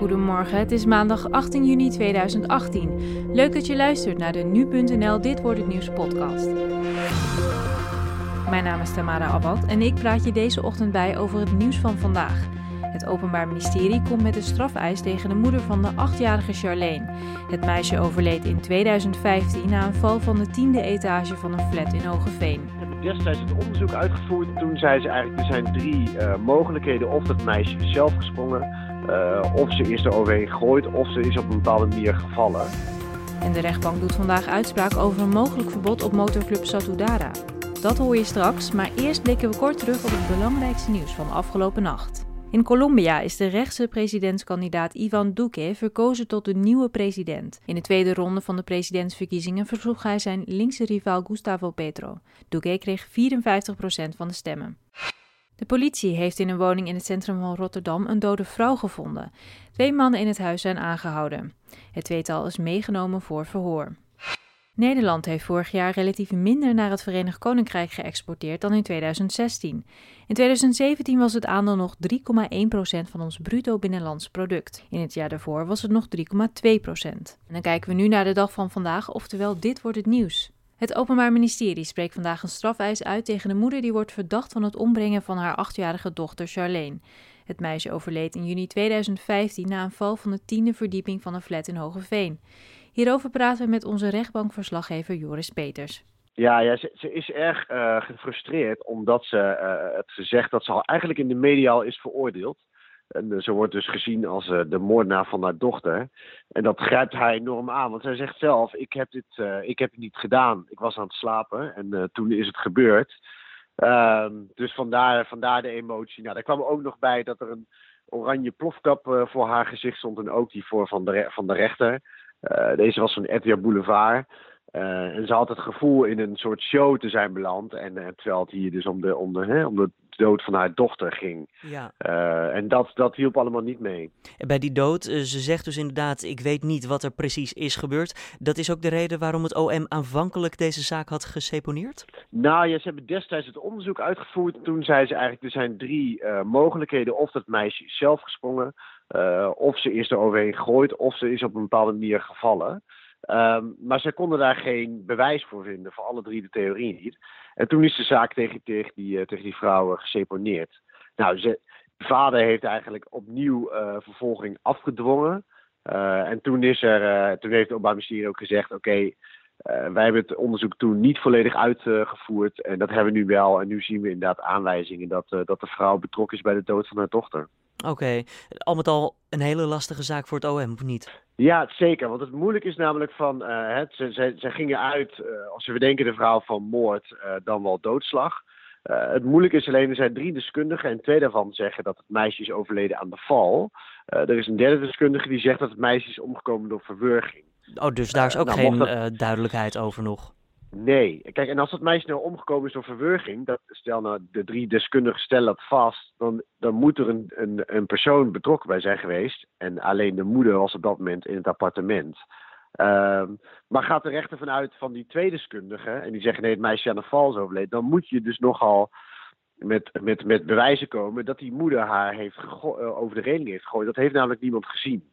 Goedemorgen, het is maandag 18 juni 2018. Leuk dat je luistert naar de Nu.nl Dit Wordt Het Nieuws podcast. Mijn naam is Tamara Abad en ik praat je deze ochtend bij over het nieuws van vandaag. Het Openbaar Ministerie komt met een strafeis tegen de moeder van de achtjarige Charlene. Het meisje overleed in 2015 na een val van de tiende etage van een flat in Hogeveen. We hebben destijds het onderzoek uitgevoerd. Toen zei ze eigenlijk, er zijn drie uh, mogelijkheden. Of dat meisje is zelf gesprongen, uh, of ze is er overheen gegooid, of ze is op een bepaalde manier gevallen. En de rechtbank doet vandaag uitspraak over een mogelijk verbod op motorclub Satudara. Dat hoor je straks, maar eerst blikken we kort terug op het belangrijkste nieuws van afgelopen nacht. In Colombia is de rechtse presidentskandidaat Ivan Duque verkozen tot de nieuwe president. In de tweede ronde van de presidentsverkiezingen versloeg hij zijn linkse rivaal Gustavo Petro. Duque kreeg 54% van de stemmen. De politie heeft in een woning in het centrum van Rotterdam een dode vrouw gevonden. Twee mannen in het huis zijn aangehouden. Het tweetal is meegenomen voor verhoor. Nederland heeft vorig jaar relatief minder naar het Verenigd Koninkrijk geëxporteerd dan in 2016. In 2017 was het aandeel nog 3,1% van ons bruto binnenlands product. In het jaar daarvoor was het nog 3,2%. En dan kijken we nu naar de dag van vandaag, oftewel dit wordt het nieuws. Het Openbaar Ministerie spreekt vandaag een strafeis uit tegen de moeder die wordt verdacht van het ombrengen van haar achtjarige dochter Charlene. Het meisje overleed in juni 2015 na een val van de tiende verdieping van een flat in Hogeveen. Hierover praten we met onze rechtbankverslaggever Joris Peters. Ja, ze, is erg uh, gefrustreerd omdat ze uh, het gezegd dat ze al eigenlijk in de media al is veroordeeld. En uh, ze wordt dus gezien als de moordenaar van haar dochter. En dat grijpt haar enorm aan, want zij zegt zelf: Ik heb dit ik heb het niet gedaan. Ik was aan het slapen en toen is het gebeurd. Ehm, dus vandaar, vandaar de emotie. Nou, daar kwam ook nog bij dat er een oranje plofkap voor haar gezicht stond en ook die voor van de, van de rechter. Deze was van Etihad Boulevard. Uh, en ze had het gevoel in een soort show te zijn beland. En uh, terwijl het hier dus om de, om de, hè, om de dood van haar dochter ging. Ja. Uh, en dat, dat hielp allemaal niet mee. En bij die dood, ze zegt dus inderdaad, ik weet niet wat er precies is gebeurd. Dat is ook de reden waarom het OM aanvankelijk deze zaak had geseponeerd? Nou ja, ze hebben destijds het onderzoek uitgevoerd. Toen zei ze eigenlijk, er zijn drie mogelijkheden. Of dat meisje is zelf gesprongen, of ze is er overheen gegooid, of ze is op een bepaalde manier gevallen. Um, maar ze konden daar geen bewijs voor vinden, voor alle drie de theorieën niet. En toen is de zaak tegen, tegen, die, uh, tegen die vrouw uh, geseponeerd. Nou, de vader heeft eigenlijk opnieuw uh, vervolging afgedwongen. en toen, is er, toen heeft het Openbaar Ministerie ook gezegd: oké, wij hebben het onderzoek toen niet volledig uitgevoerd. en dat hebben we nu wel. En nu zien we inderdaad aanwijzingen dat, dat de vrouw betrokken is bij de dood van haar dochter. Oké, okay. al met al een hele lastige zaak voor het OM, of niet? Ja, zeker. Want het moeilijk is namelijk van, uh, het, ze, ze, ze, gingen uit, uh, als we denken de vrouw van moord, uh, dan wel doodslag. het moeilijke is alleen, er zijn drie deskundigen en twee daarvan zeggen dat het meisje is overleden aan de val. er is een derde deskundige die zegt dat het meisje is omgekomen door verwurging. Oh, dus daar is ook nou, geen dat... duidelijkheid over nog? Nee. Kijk, en als dat meisje nou omgekomen is door verwurging, dat, stel nou de drie deskundigen stellen dat vast, dan, dan moet er een, een, een persoon betrokken bij zijn geweest. En alleen de moeder was op dat moment in het appartement. Um, maar gaat de rechter vanuit van die twee deskundigen, en die zeggen nee, het meisje aan de val is overleden, dan moet je dus nogal met, met, met bewijzen komen dat die moeder haar heeft over de reling heeft gegooid. Dat heeft namelijk niemand gezien.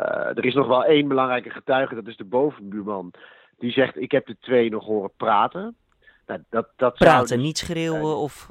Uh, er is nog wel één belangrijke getuige, dat is de bovenbuurman. Die zegt, ik heb de twee nog horen praten. Nou, dat, dat praten, dus, niet schreeuwen uh, of...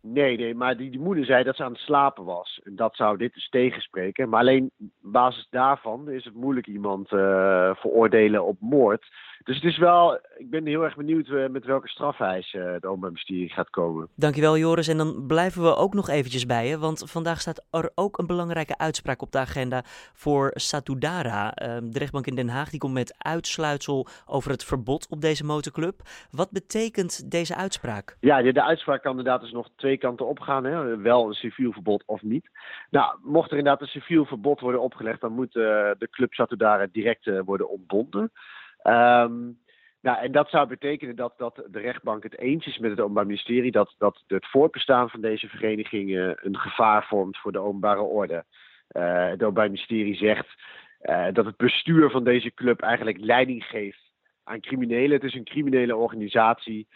Nee, nee, maar die, die moeder zei dat ze aan het slapen was. En dat zou dit dus tegenspreken. Maar alleen op basis daarvan is het moeilijk iemand uh, veroordelen op moord. Dus het is wel, ik ben heel erg benieuwd uh, met welke strafeis uh, het Openbaar Ministerie gaat komen. Dankjewel Joris. En dan blijven we ook nog eventjes bij je. Want vandaag staat er ook een belangrijke uitspraak op de agenda voor Satudara. Ehm, de rechtbank in Den Haag die komt met uitsluitsel over het verbod op deze motorclub. Wat betekent deze uitspraak? Ja, de, de uitspraak kan inderdaad dus nog twee kanten opgaan. Hè? Wel een civiel verbod of niet. Nou, mocht er inderdaad een civiel verbod worden opgelegd, dan moet uh, de club Satudara direct worden ontbonden. Um, nou, en dat zou betekenen dat, dat de rechtbank het eens is met het Openbaar Ministerie dat, dat het voortbestaan van deze vereniging uh, een gevaar vormt voor de openbare orde. Uh, het Openbaar Ministerie zegt uh, dat het bestuur van deze club eigenlijk leiding geeft aan criminelen. Het is een criminele organisatie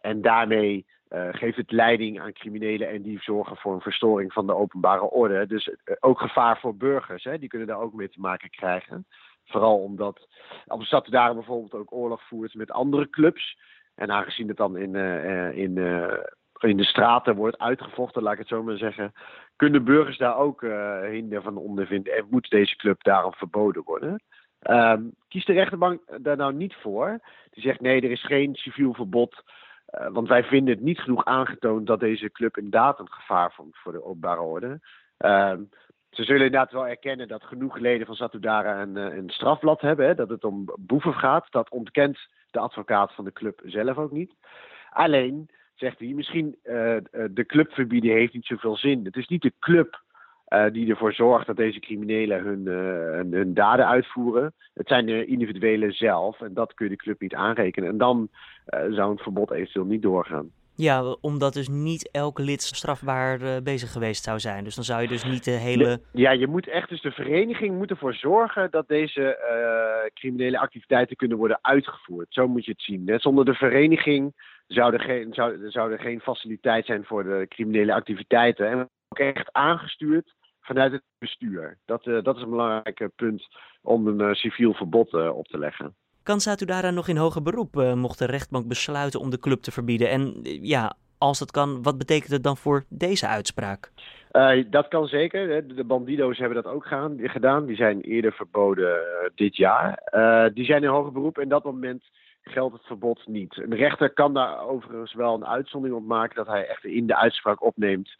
en daarmee geeft het leiding aan criminelen en die zorgen voor een verstoring van de openbare orde. Dus ook gevaar voor burgers, hè, die kunnen daar ook mee te maken krijgen. Vooral omdat Amsterdam daar bijvoorbeeld ook oorlog voert met andere clubs. En aangezien het dan in, in, in de straten wordt uitgevochten, laat ik het zo maar zeggen, kunnen burgers daar ook hinder van ondervinden en moet deze club daarom verboden worden. Um, kiest de rechterbank daar nou niet voor? Die zegt nee, er is geen civiel verbod. Uh, want wij vinden het niet genoeg aangetoond dat deze club inderdaad een gevaar vormt voor de openbare orde. Um, ze zullen inderdaad wel erkennen dat genoeg leden van Satudara een, eh, een strafblad hebben. Hè, dat het om boeven gaat. Dat ontkent de advocaat van de club zelf ook niet. Alleen, zegt hij, misschien uh, de club verbieden heeft niet zoveel zin. Het is niet de club die ervoor zorgt dat deze criminelen hun, uh, hun, daden uitvoeren. Het zijn de individuelen zelf en dat kun je de club niet aanrekenen. En dan zou een verbod eventueel niet doorgaan. Ja, omdat dus niet elke lid strafbaar bezig geweest zou zijn. Dus dan zou je dus niet de hele. Ja, je moet echt, dus de vereniging moet ervoor zorgen dat deze criminele activiteiten kunnen worden uitgevoerd. Zo moet je het zien. Net zonder de vereniging zou er geen, zou, zou er geen faciliteit zijn voor de criminele activiteiten. En ook echt aangestuurd vanuit het bestuur. Dat, uh, dat is een belangrijk punt om een civiel verbod op te leggen. Kan Satudara nog in hoger beroep, mocht de rechtbank besluiten om de club te verbieden? En ja, als dat kan, wat betekent het dan voor deze uitspraak? dat kan zeker. De Bandido's hebben dat ook gaan, gedaan. Die zijn eerder verboden dit jaar. die zijn in hoger beroep en dat moment geldt het verbod niet. Een rechter kan daar overigens wel een uitzondering op maken dat hij echt in de uitspraak opneemt.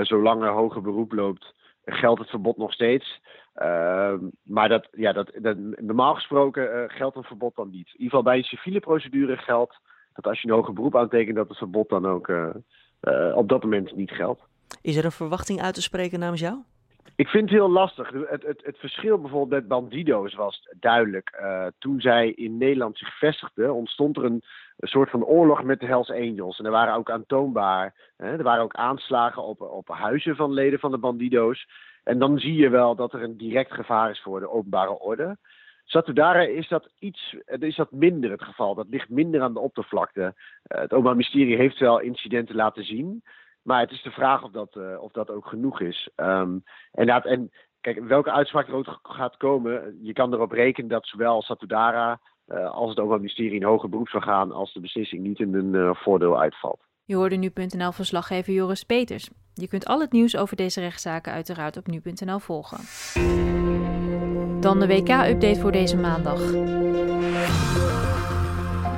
zolang er hoger beroep loopt, geldt het verbod nog steeds. Uh, maar dat, ja, dat, dat, normaal gesproken uh, geldt een verbod dan niet. In ieder geval bij een civiele procedure geldt dat als je een hoger beroep aantekent, dat het verbod dan ook uh, op dat moment niet geldt. Is er een verwachting uit te spreken namens jou? Ik vind het heel lastig. Het, het, het verschil bijvoorbeeld met Bandido's was duidelijk. toen zij in Nederland zich vestigden, ontstond er een, een soort van oorlog met de Hells Angels. En er waren ook aantoonbaar, hè, er waren ook aanslagen op, op huizen van leden van de Bandido's. En dan zie je wel dat er een direct gevaar is voor de openbare orde. Satudara is dat iets, is dat minder het geval. Dat ligt minder aan de oppervlakte. Uh, het Openbaar Ministerie heeft wel incidenten laten zien. Maar het is de vraag of dat, uh, of dat ook genoeg is. Um, en, dat, en kijk, welke uitspraak er ook gaat komen, je kan erop rekenen dat zowel Satudara uh, als het Openbaar Ministerie in hoger beroep zou gaan als de beslissing niet in hun voordeel uitvalt. Je hoorde nu.nl verslaggever Joris Peters. Je kunt al het nieuws over deze rechtszaken uiteraard op nu.nl volgen. Dan de WK-update voor deze maandag.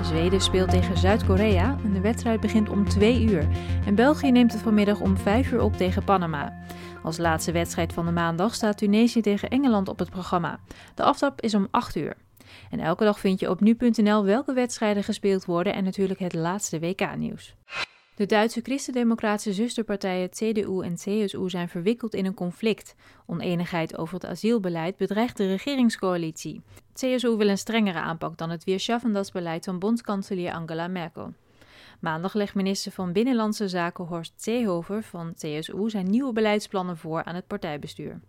Zweden speelt tegen Zuid-Korea en de wedstrijd begint om 2 uur. En België neemt het vanmiddag om 5 uur op tegen Panama. Als laatste wedstrijd van de maandag staat Tunesië tegen Engeland op het programma. De aftrap is om 8 uur. En elke dag vind je op nu.nl welke wedstrijden gespeeld worden en natuurlijk het laatste WK-nieuws. De Duitse christendemocratische zusterpartijen CDU en CSU zijn verwikkeld in een conflict. Oneenigheid over het asielbeleid bedreigt de regeringscoalitie. CSU wil een strengere aanpak dan het Weerschaffendas-beleid van bondskanselier Angela Merkel. Maandag legt minister van Binnenlandse Zaken Horst Seehofer van CSU zijn nieuwe beleidsplannen voor aan het partijbestuur.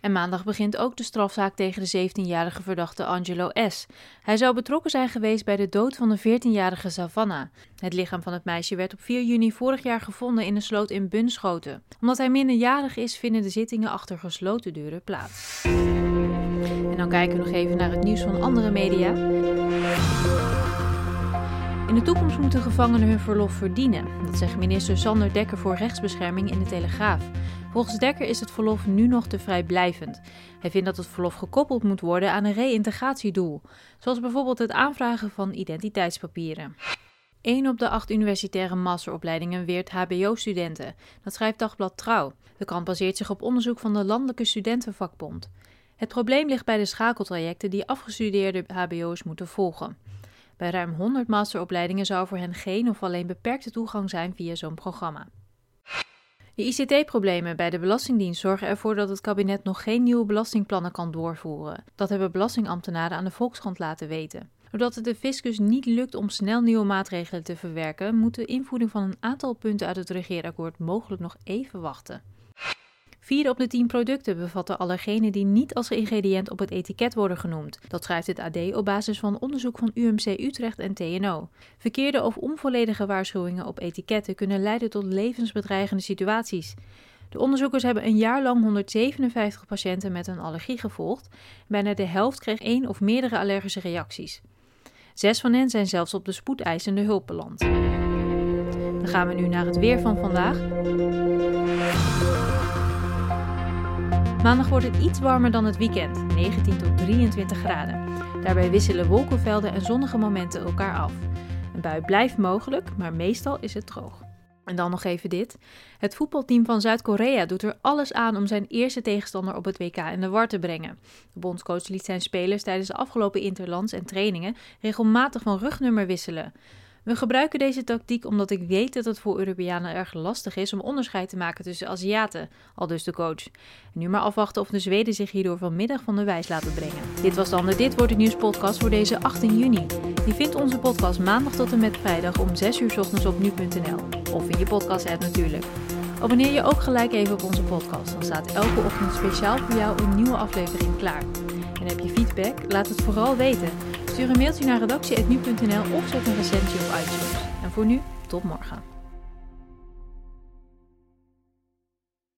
En maandag begint ook de strafzaak tegen de 17-jarige verdachte Angelo S. Hij zou betrokken zijn geweest bij de dood van de 14-jarige Savannah. Het lichaam van het meisje werd op 4 juni vorig jaar gevonden in een sloot in Bunschoten. Omdat hij minderjarig is, vinden de zittingen achter gesloten deuren plaats. En dan kijken we nog even naar het nieuws van andere media. In de toekomst moeten gevangenen hun verlof verdienen. Dat zegt minister Sander Dekker voor rechtsbescherming in de Telegraaf. Volgens Dekker is het verlof nu nog te vrijblijvend. Hij vindt dat het verlof gekoppeld moet worden aan een reïntegratiedoel, zoals bijvoorbeeld het aanvragen van identiteitspapieren. 1 op de 8 universitaire masteropleidingen weert HBO-studenten. Dat schrijft Dagblad Trouw. De krant baseert zich op onderzoek van de Landelijke Studentenvakbond. Het probleem ligt bij de schakeltrajecten die afgestudeerde HBO's moeten volgen. Bij ruim 100 masteropleidingen zou voor hen geen of alleen beperkte toegang zijn via zo'n programma. De ICT-problemen bij de Belastingdienst zorgen ervoor dat het kabinet nog geen nieuwe belastingplannen kan doorvoeren. Dat hebben belastingambtenaren aan de Volkskrant laten weten. Doordat het de fiscus niet lukt om snel nieuwe maatregelen te verwerken, moet de invoering van een aantal punten uit het regeerakkoord mogelijk nog even wachten. Vier op de tien producten bevatten allergenen die niet als ingrediënt op het etiket worden genoemd. Dat schrijft het AD op basis van onderzoek van UMC Utrecht en TNO. Verkeerde of onvolledige waarschuwingen op etiketten kunnen leiden tot levensbedreigende situaties. De onderzoekers hebben een jaar lang 157 patiënten met een allergie gevolgd. Bijna de helft kreeg één of meerdere allergische reacties. Zes van hen zijn zelfs op de spoedeisende hulp beland. Dan gaan we nu naar het weer van vandaag. Maandag wordt het iets warmer dan het weekend, 19 tot 23 graden. Daarbij wisselen wolkenvelden en zonnige momenten elkaar af. Een bui blijft mogelijk, maar meestal is het droog. En dan nog even dit. Het voetbalteam van Zuid-Korea doet er alles aan om zijn eerste tegenstander op het WK in de war te brengen. De bondscoach liet zijn spelers tijdens de afgelopen interlands en trainingen regelmatig van rugnummer wisselen. We gebruiken deze tactiek omdat ik weet dat het voor Europeanen erg lastig is om onderscheid te maken tussen Aziaten, al dus de coach. nu maar afwachten of de Zweden zich hierdoor vanmiddag van de wijs laten brengen. Dit was dan de Dit wordt het nieuws podcast voor deze 18 juni. Je vindt onze podcast maandag tot en met vrijdag om 6 uur ochtends op nu.nl of in je podcast app natuurlijk. Abonneer je ook gelijk even op onze podcast, dan staat elke ochtend speciaal voor jou een nieuwe aflevering klaar. En heb je feedback? Laat het vooral weten. Stuur een mailtje naar redactie.nu.nl of zet een recensie op iTunes. En voor nu, tot morgen.